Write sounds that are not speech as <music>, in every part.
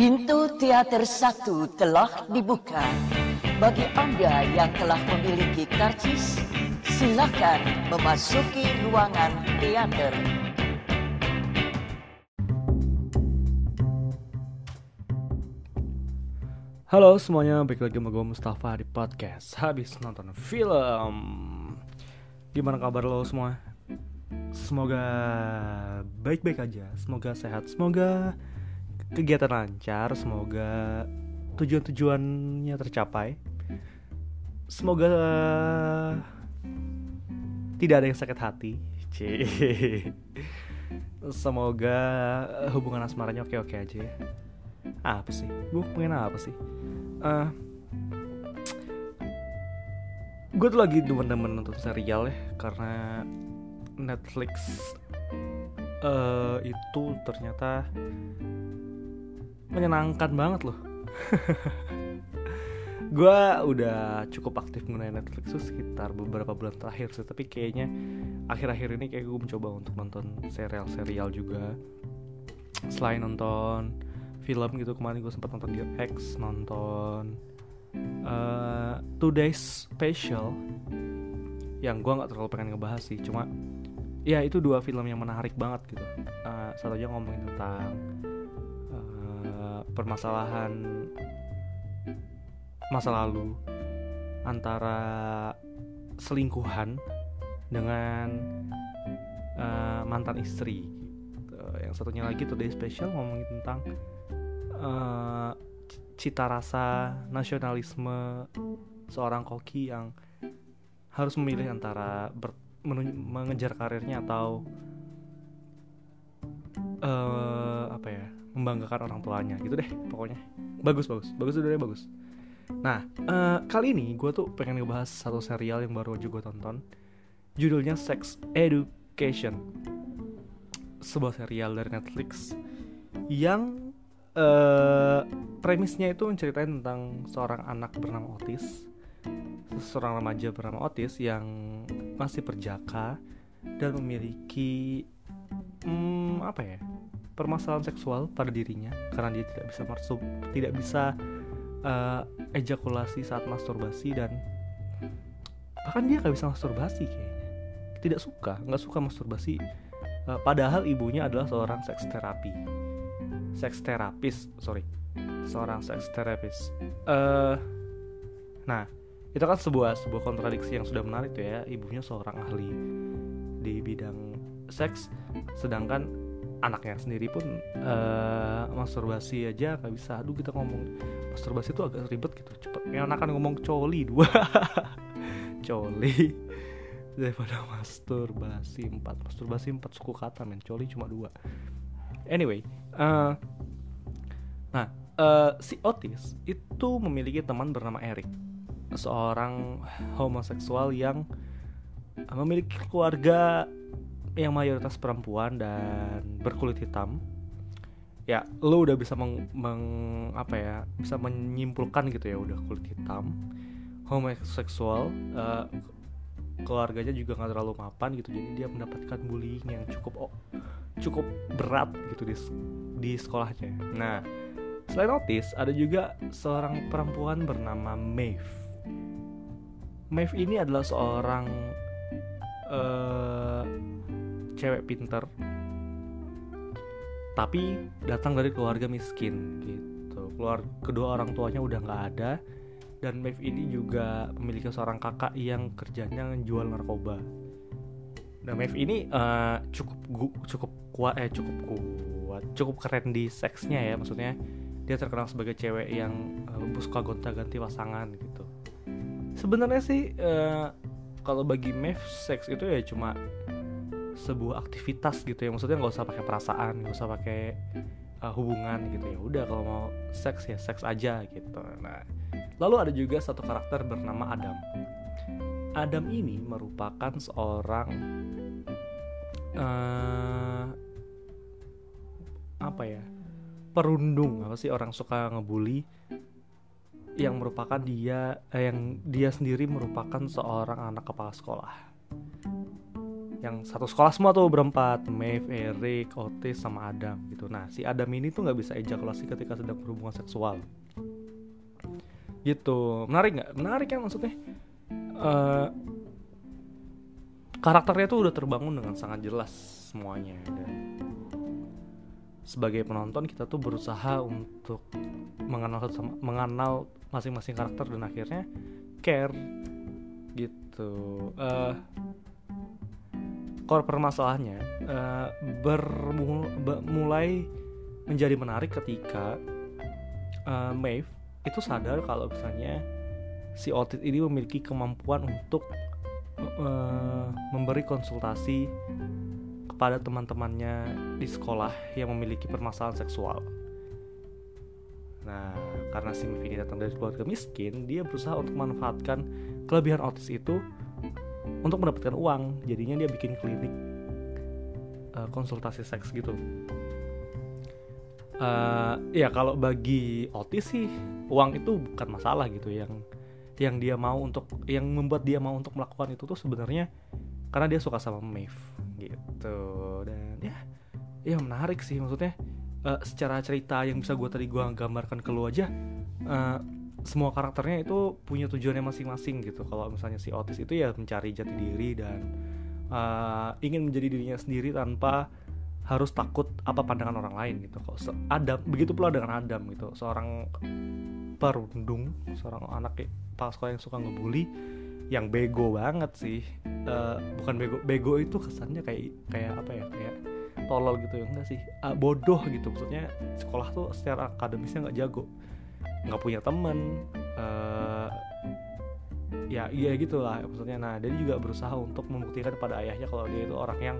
Pintu teater satu telah dibuka. Bagi Anda yang telah memiliki karcis, silakan memasuki ruangan teater. Halo semuanya, balik lagi sama gue Mustafa di podcast Habis nonton film Gimana kabar lo semua? Semoga baik-baik aja Semoga sehat Semoga kegiatan lancar Semoga tujuan-tujuannya tercapai. Semoga tidak ada yang sakit hati. Cie. Semoga hubungan asmaranya oke-oke aja ya. Apa sih? Gue pengen apa sih? Uh, gue tuh lagi demen-demen nonton serial ya karena Netflix uh, itu ternyata menyenangkan banget loh. <laughs> Gue udah cukup aktif menggunakan Netflix tuh sekitar beberapa bulan terakhir sih tapi kayaknya akhir-akhir ini kayak gue mencoba untuk nonton serial-serial juga. Selain nonton film gitu kemarin gue sempat nonton Dear X nonton uh, Two Days Special yang gue nggak terlalu pengen ngebahas sih cuma ya itu dua film yang menarik banget gitu. Uh, satunya ngomongin tentang permasalahan masa lalu antara selingkuhan dengan uh, mantan istri gitu. yang satunya lagi Today Special ngomongin tentang uh, cita rasa nasionalisme seorang koki yang harus memilih antara ber, mengejar karirnya atau uh, apa ya membanggakan orang tuanya gitu deh pokoknya. Bagus bagus. Bagus udah bagus. Nah uh, kali ini gue tuh pengen ngebahas satu serial yang baru aja gue tonton. Judulnya Sex Education. Sebuah serial dari Netflix yang uh, premisnya itu menceritain tentang seorang anak bernama Otis, seorang remaja bernama Otis yang masih perjaka dan memiliki hmm, apa ya permasalahan seksual pada dirinya karena dia tidak bisa masuk tidak bisa uh, ejakulasi saat masturbasi dan bahkan dia nggak bisa masturbasi kayaknya. Tidak suka nggak suka masturbasi. Uh, padahal ibunya adalah seorang seks terapi. Seks terapis sorry. Seorang seks terapis. Uh, nah itu kan sebuah sebuah kontradiksi yang sudah menarik tuh ya. Ibunya seorang ahli di bidang seks sedangkan anaknya sendiri pun uh, masturbasi aja nggak bisa. Aduh kita ngomong masturbasi itu agak ribet gitu cepet. Yang akan ngomong coli dua. <laughs> Coli. Daripada masturbasi empat. Masturbasi empat suku kata men. Coli cuma dua. Anyway uh, nah uh, si Otis itu memiliki teman bernama Eric. Seorang homoseksual yang memiliki keluarga yang mayoritas perempuan dan berkulit hitam ya lo udah bisa meng, meng apa ya bisa menyimpulkan gitu ya udah kulit hitam homoseksual uh, keluarganya juga nggak terlalu mapan gitu jadi dia mendapatkan bullying yang cukup oh, cukup berat gitu di di sekolahnya. Nah, selain Otis, ada juga seorang perempuan bernama Maeve. Maeve ini adalah seorang uh, cewek pinter, tapi datang dari keluarga miskin gitu. Keluar kedua orang tuanya udah nggak ada, dan Maeve ini juga memiliki seorang kakak yang kerjanya jual narkoba Nah, Maeve ini uh, cukup gu, cukup kuat eh cukup kuat, cukup keren di seksnya ya, maksudnya dia terkenal sebagai cewek yang uh, suka gonta-ganti pasangan gitu. Sebenarnya sih uh, kalau bagi Maeve seks itu ya cuma sebuah aktivitas gitu ya, maksudnya nggak usah pakai perasaan, nggak usah pakai uh, hubungan gitu ya. Udah kalau mau seks ya seks aja gitu. Nah, lalu ada juga satu karakter bernama Adam. Adam ini merupakan seorang uh, apa ya perundung apa sih orang suka ngebully yang merupakan dia eh, yang dia sendiri merupakan seorang anak kepala sekolah yang satu sekolah semua tuh berempat Maeve, Eric, Otis sama Adam gitu. Nah si Adam ini tuh nggak bisa ejakulasi ketika sedang berhubungan seksual. Gitu. Menarik nggak? Menarik ya maksudnya. Uh, karakternya tuh udah terbangun dengan sangat jelas semuanya. Dan sebagai penonton kita tuh berusaha untuk mengenal mengenal masing-masing karakter dan akhirnya care gitu. Uh, core permasalahannya uh, bermulai menjadi menarik ketika uh, Maeve itu sadar kalau misalnya si Otis ini memiliki kemampuan untuk uh, memberi konsultasi kepada teman-temannya di sekolah yang memiliki permasalahan seksual. Nah, karena si Maeve ini datang dari keluarga miskin, dia berusaha untuk memanfaatkan kelebihan Otis itu untuk mendapatkan uang jadinya dia bikin klinik uh, konsultasi seks gitu. Uh, ya kalau bagi Otis sih uang itu bukan masalah gitu. Yang yang dia mau untuk yang membuat dia mau untuk melakukan itu tuh sebenarnya karena dia suka sama Maeve gitu. Dan ya ya menarik sih maksudnya. Uh, secara cerita yang bisa gue tadi gue gambarkan ke lu aja uh, semua karakternya itu punya tujuannya masing-masing gitu. Kalau misalnya si Otis itu ya mencari jati diri dan uh, ingin menjadi dirinya sendiri tanpa harus takut apa pandangan orang lain gitu. Kok Adam begitu pula dengan Adam gitu. Seorang perundung seorang anak pas sekolah yang suka ngebully yang bego banget sih. Uh, bukan bego bego itu kesannya kayak kayak apa ya kayak tolol gitu ya. Enggak sih. Uh, bodoh gitu. Maksudnya sekolah tuh secara akademisnya nggak jago nggak punya temen uh, ya iya gitulah maksudnya. Nah dia juga berusaha untuk membuktikan pada ayahnya kalau dia itu orang yang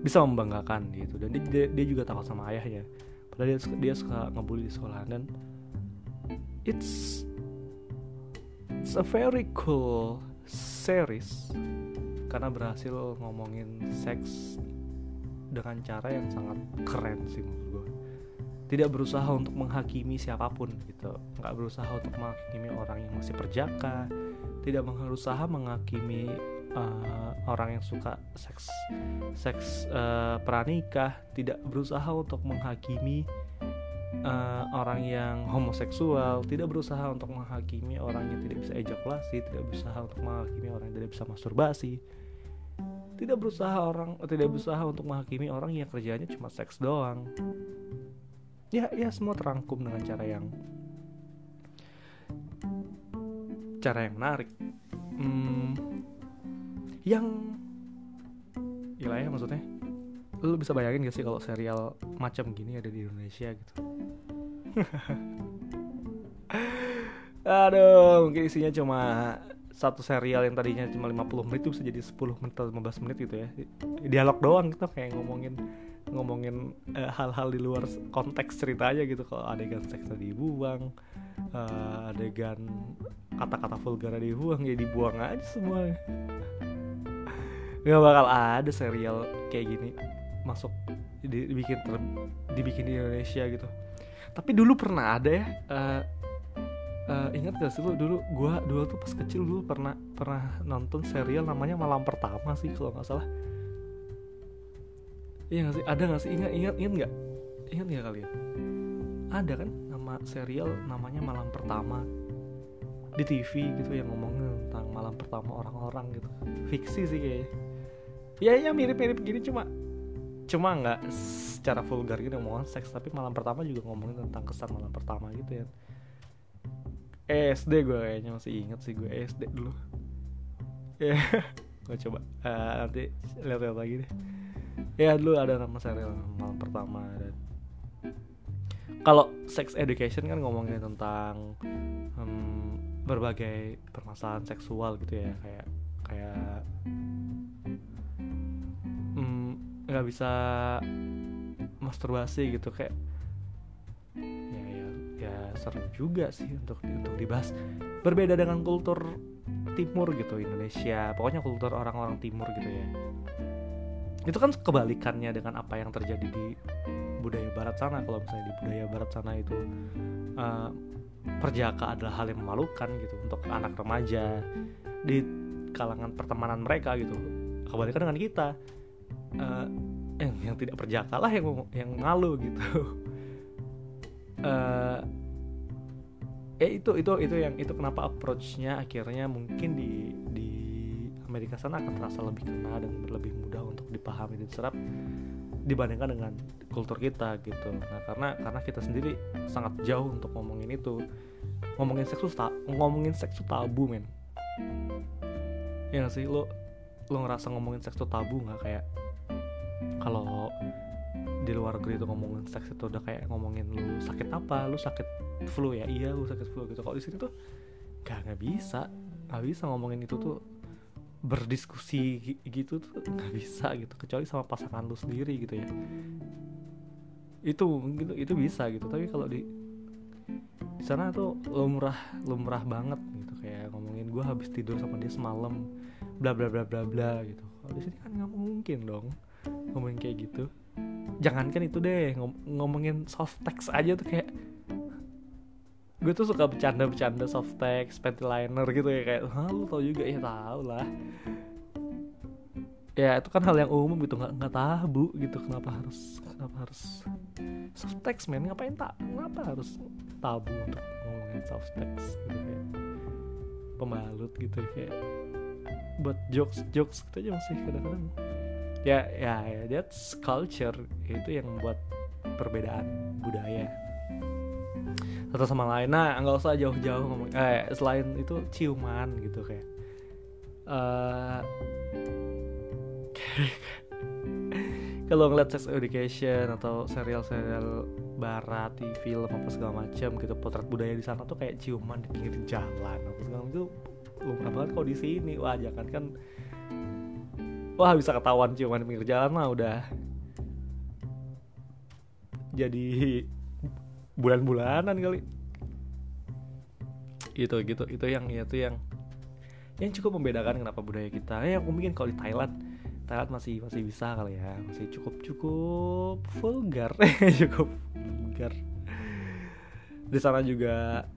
bisa membanggakan gitu. Dan dia, dia juga takut sama ayahnya. Padahal dia, dia suka ngebully di sekolah. Dan it's it's a very cool series. Karena berhasil ngomongin seks dengan cara yang sangat keren sih menurut gue tidak berusaha untuk menghakimi siapa pun gitu. Nggak berusaha untuk menghakimi orang yang masih perjaka. Tidak berusaha menghakimi uh, orang yang suka seks seks uh, tidak berusaha untuk menghakimi uh, orang yang homoseksual. Tidak berusaha untuk menghakimi orang yang tidak bisa ejakulasi. Tidak berusaha untuk menghakimi orang yang tidak bisa masturbasi. Tidak berusaha orang tidak berusaha untuk menghakimi orang yang kerjanya cuma seks doang ya ya semua terangkum dengan cara yang cara yang menarik. Hmm, yang gila ya maksudnya? Lu bisa bayangin gak sih kalau serial macam gini ada di Indonesia gitu? <laughs> Aduh mungkin isinya cuma satu serial yang tadinya cuma 50 menit itu bisa jadi 10 menit atau 15 menit gitu ya. Dialog doang gitu kayak ngomongin ngomongin uh, hal-hal di luar konteks ceritanya gitu. Kalau adegan seksnya dibuang uh, adegan kata-kata vulgar dibuang ya dibuang aja semua nggak bakal ada serial kayak gini masuk dibikin ter, dibikin di Indonesia gitu. Tapi dulu pernah ada ya uh, uh, ingat gak sih lu dulu? Gua dulu tuh pas kecil dulu pernah pernah nonton serial namanya malam pertama sih kalau nggak salah Iya gak sih? Ada gak sih? Ingat ingat ingat nggak? Ingat nggak kalian? Ada kan nama serial namanya Malam Pertama di TV gitu yang ngomongin tentang malam pertama orang-orang gitu. Fiksi sih kayaknya. Ya ya mirip-mirip gini cuma cuma nggak secara vulgar gitu ngomongin seks tapi malam pertama juga ngomongin tentang kesan malam pertama gitu ya. SD gue kayaknya masih inget sih gue SD dulu. Ya, <laughs> gue coba uh, nanti lihat-lihat lagi deh ya dulu ada nama serial malam pertama dan kalau sex education kan ngomongin tentang um, berbagai permasalahan seksual gitu ya kayak kayak nggak um, bisa masturbasi gitu kayak ya ya ya seru juga sih untuk untuk dibahas. Berbeda dengan kultur timur gitu Indonesia. Pokoknya kultur orang-orang timur gitu ya itu kan kebalikannya dengan apa yang terjadi di budaya barat sana. Kalau misalnya di budaya barat sana itu uh, perjaka adalah hal yang memalukan gitu untuk anak remaja di kalangan pertemanan mereka gitu. Kebalikan dengan kita. Uh, yang yang tidak perjaka lah yang yang malu gitu. Uh, <laughs> ya itu itu itu yang itu kenapa approachnya akhirnya mungkin di di Amerika sana akan terasa lebih kena dan lebih mudah untuk dipahami dan serap dibandingkan dengan kultur kita gitu. Nah karena karena kita sendiri sangat jauh untuk ngomongin itu. Ngomongin seks tuh ngomongin seks tuh tabu men. Ya sih? Lo lo ngerasa ngomongin seks tuh tabu nggak? Kayak kalau di luar negeri itu ngomongin seks itu udah kayak ngomongin lu sakit apa? Lu sakit flu ya? Iya lu sakit flu gitu. Kalau di sini tuh gak nggak bisa. Nggak bisa ngomongin itu tuh berdiskusi gitu tuh nggak bisa gitu kecuali sama pasangan lu sendiri gitu ya. Itu gitu itu bisa gitu tapi kalau di di sana tuh lumrah lumrah banget gitu kayak ngomongin gue habis tidur sama dia semalam bla bla bla bla bla gitu. Kalau di sini kan nggak mungkin dong ngomongin kayak gitu. Jangankan itu deh ngom ngomongin soft text aja tuh kayak gue tuh suka bercanda-bercanda soft text, panty liner gitu ya kayak, Hah, lu tau juga ya tau lah. Ya itu kan hal yang umum gitu nggak nggak tabu gitu kenapa harus kenapa harus soft text men? Ngapain tak kenapa harus tabu untuk ngomongin soft text gitu kayak pembalut gitu kayak buat jokes jokes gitu aja masih kadang-kadang. Ya ya ya that's culture. Itu yang membuat perbedaan budaya satu sama lain. Nah nggak usah jauh-jauh ngomong. Eh selain itu ciuman gitu kayak uh, <laughs> kalau ngeliat sex education atau serial-serial barat di film apa segala macam gitu potret budaya di sana tuh kayak ciuman di pinggir jalan apa segala itu lumrah banget kalau di sini. Wah jangan kan wah bisa ketahuan ciuman di pinggir jalan mah udah jadi bulan-bulanan kali. Itu gitu. Itu yang itu yang yang cukup membedakan kenapa budaya kita. Ya mungkin kalau di Thailand Thailand masih masih bisa kali ya. Masih cukup cukup vulgar. <laughs> Cukup vulgar. Di sana juga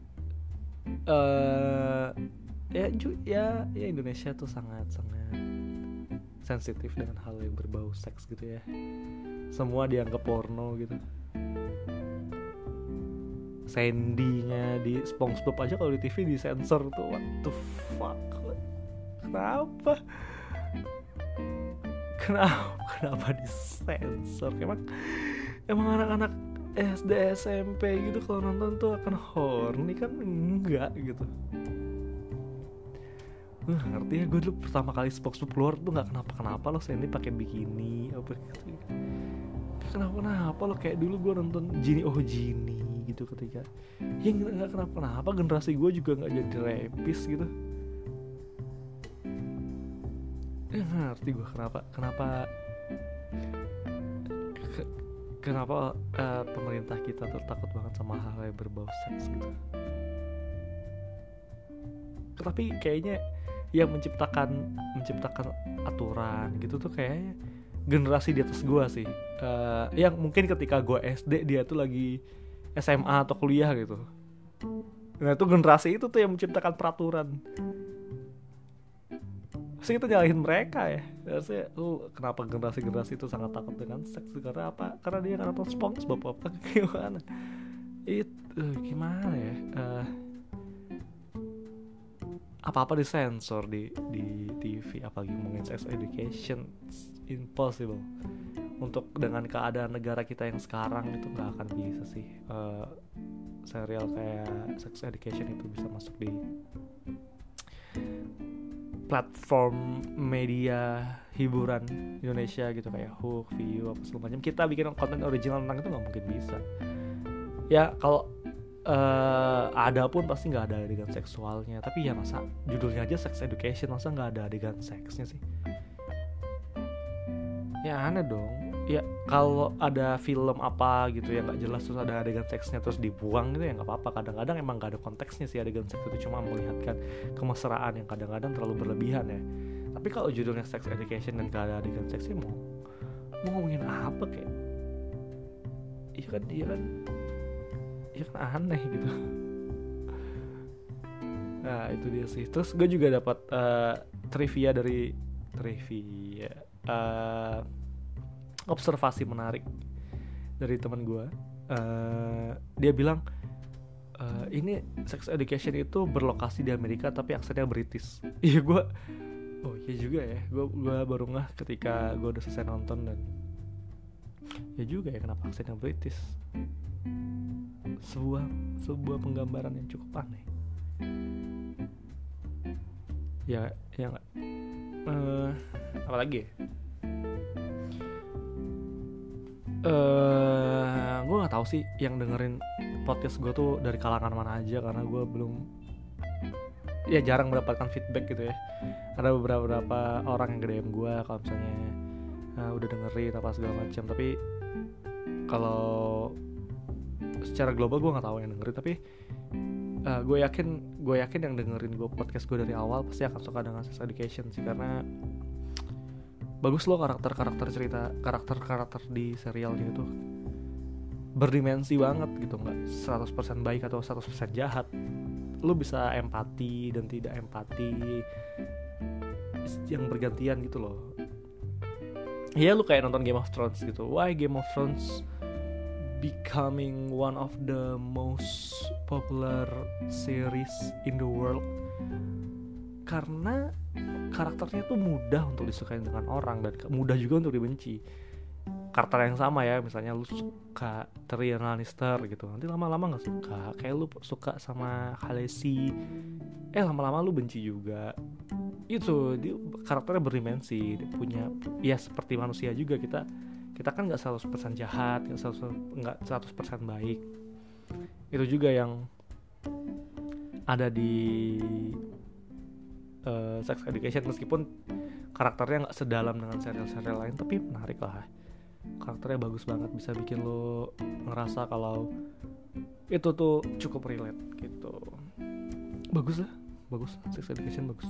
uh, ya ya ya Indonesia tuh sangat sangat sensitif dengan hal yang berbau seks gitu ya. Semua dianggap porno gitu Sandy-nya di SpongeBob aja kalau di TV disensor tuh what the fuck? Kenapa? Kenapa? <laughs> Kenapa disensor? Emang emang anak-anak SD SMP gitu kalau nonton tuh akan horny kan? Enggak gitu. Uh, ngerti ya gue dulu pertama kali SpongeBob keluar tuh nggak kenapa kenapa lo Sandy pakai bikini apa gitu. Kenapa kenapa lo kayak dulu gue nonton Genie oh Genie gitu ketika ya nggak kenapa kenapa generasi gue juga nggak jadi repis gitu. Ya ngerti gue kenapa kenapa ke, kenapa uh, pemerintah kita tuh takut banget sama hal yang berbau seks gitu. Tapi kayaknya yang menciptakan menciptakan aturan gitu tuh kayaknya generasi di atas gue sih. Uh, yang mungkin ketika gue SD dia tuh lagi SMA atau kuliah gitu. Nah itu generasi itu tuh yang menciptakan peraturan. Sih kita nyalahin mereka ya. Harusnya lu kenapa generasi-generasi itu sangat takut dengan seks? Karena apa? Karena dia kan nonton SpongeBob apa <laughs> gimana? Itu gimana ya? Uh, apa-apa disensor di di TV apalagi ngomongin sex education impossible. Untuk dengan keadaan negara kita yang sekarang itu nggak akan bisa sih uh, serial kayak sex education itu bisa masuk di platform media hiburan Indonesia gitu kayak Hook, View apa segala kita bikin konten original tentang itu nggak mungkin bisa. Ya kalau uh, ada pun pasti nggak ada adegan seksualnya. Tapi ya masa judulnya aja sex education masa nggak ada adegan seksnya sih? Ya aneh dong. Ya kalau ada film apa gitu yang nggak jelas terus ada adegan seksnya terus dibuang gitu ya nggak apa-apa. Kadang-kadang emang nggak ada konteksnya sih adegan seks itu cuma melihatkan kemesraan yang kadang-kadang terlalu berlebihan ya. Tapi kalau judulnya sex education dan gak ada adegan seksnya mau mau ngomongin apa kayak? Iya kan iya kan ya kan aneh gitu. Nah itu dia sih. Terus gue juga dapat uh, trivia dari trivia uh, observasi menarik dari teman gue uh, dia bilang uh, ini sex education itu berlokasi di Amerika tapi aksennya British. <laughs> Iya gue oh iya juga ya. Gue gue baru ngeh ketika gue udah selesai nonton dan ya juga ya kenapa aksennya British sebuah sebuah penggambaran yang cukup aneh. Ya ya nggak? Uh, apa lagi ya? Uh, gue nggak tahu sih yang dengerin podcast gue tuh dari kalangan mana aja karena gue belum ya jarang mendapatkan feedback gitu ya. Ada beberapa beberapa orang yang DM gue kalau misalnya uh, udah dengerin apa segala macam. Tapi kalau secara global gue nggak tahu yang dengerin tapi uh, eh, gue yakin gue yakin yang dengerin gue podcast gue dari awal pasti akan suka dengan sex education sih karena bagus loh karakter karakter cerita karakter karakter di serialnya itu berdimensi banget gitu nggak 100% baik atau 100% jahat. Lu bisa empati dan tidak empati yang bergantian gitu loh. Iya lu kayak nonton Game of Thrones gitu. Why Game of Thrones becoming one of the most popular series in the world. Karena karakternya tuh mudah untuk disukai dengan orang dan mudah juga untuk dibenci. Karakter yang sama ya misalnya lu suka Tyrion Lannister gitu. Nanti lama-lama nggak suka. Kayak lu suka sama Khaleesi. Eh lama-lama lu benci juga. Itu dia karakternya berdimensi. Dia punya ya seperti manusia juga. Kita kita kan nggak 100% jahat nggak 100% nggak 100% baik. Itu juga yang ada di uh, sex education meskipun karakternya nggak sedalam dengan serial-serial lain tapi menarik lah. Karakternya bagus banget bisa bikin lo ngerasa kalau itu tuh cukup relate gitu. Bagus lah bagus. Sex education bagus.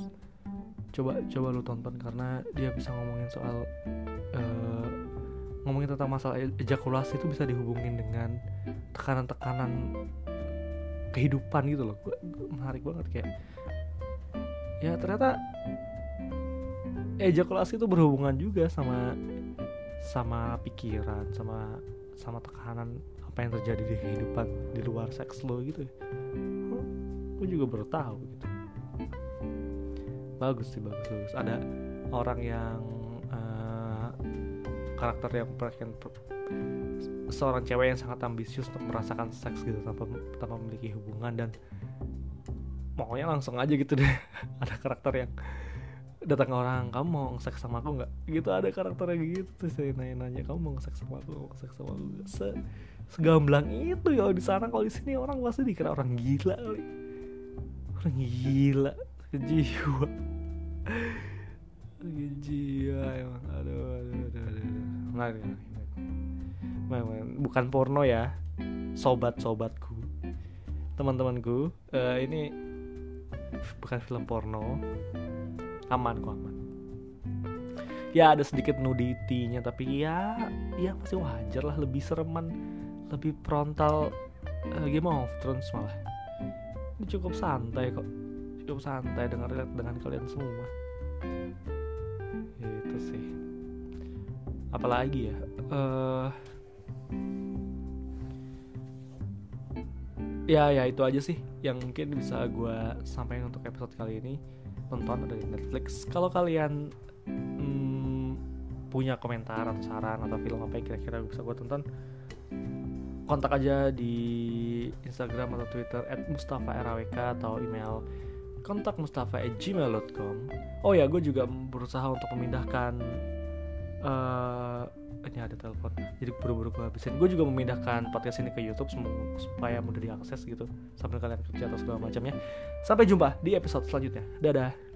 Coba coba lo tonton karena dia bisa ngomongin soal uh, ngomongin tentang masalah e-, ejakulasi itu bisa dihubungin dengan tekanan-tekanan kehidupan gitu loh. Gue menarik banget kayak ya ternyata ejakulasi itu berhubungan juga sama sama pikiran sama sama tekanan apa yang terjadi di kehidupan di luar seks lo gitu. Gue juga baru tahu gitu. Bagus sih bagus bagus. Ada orang yang karakter yang pengen seorang cewek yang sangat ambisius untuk merasakan seks gitu tanpa tanpa memiliki hubungan dan maunya langsung aja gitu deh. <laughs> Ada karakter yang datang ke orang kamu mau seks sama aku nggak? Gitu ada karakter yang gitu terus saya nanya-nanya kamu mau seks sama aku mau seks sama aku Se segamblang itu ya di sana kalau di sini orang pasti dikira orang gila kali. Orang gila jiwa aduh bukan porno ya. Sobat-sobatku. Teman-temanku uh, ini bukan film porno. Aman kok aman. Ya ada sedikit nudity-nya tapi ya ya masih wajar lah. Lebih sereman lebih frontal uh, Game of Thrones malah. Ini cukup santai kok. Cukup santai dengan dengan kalian semua apalagi ya? Uh, ya ya itu aja sih yang mungkin bisa gue sampaikan untuk episode kali ini. Tonton dari Netflix. Kalau kalian hmm, punya komentar atau saran atau film apa yang kira-kira bisa gue tonton kontak aja di Instagram atau Twitter at Mustafa RAWK atau email kontak mustafa oh ya gue juga berusaha untuk memindahkan uh, ini ada telepon. Jadi buru-buru gue habisin. Gue juga memindahkan podcast ini ke YouTube supaya mudah diakses gitu sambil kalian kerja atau segala macamnya. Sampai jumpa di episode selanjutnya. Dadah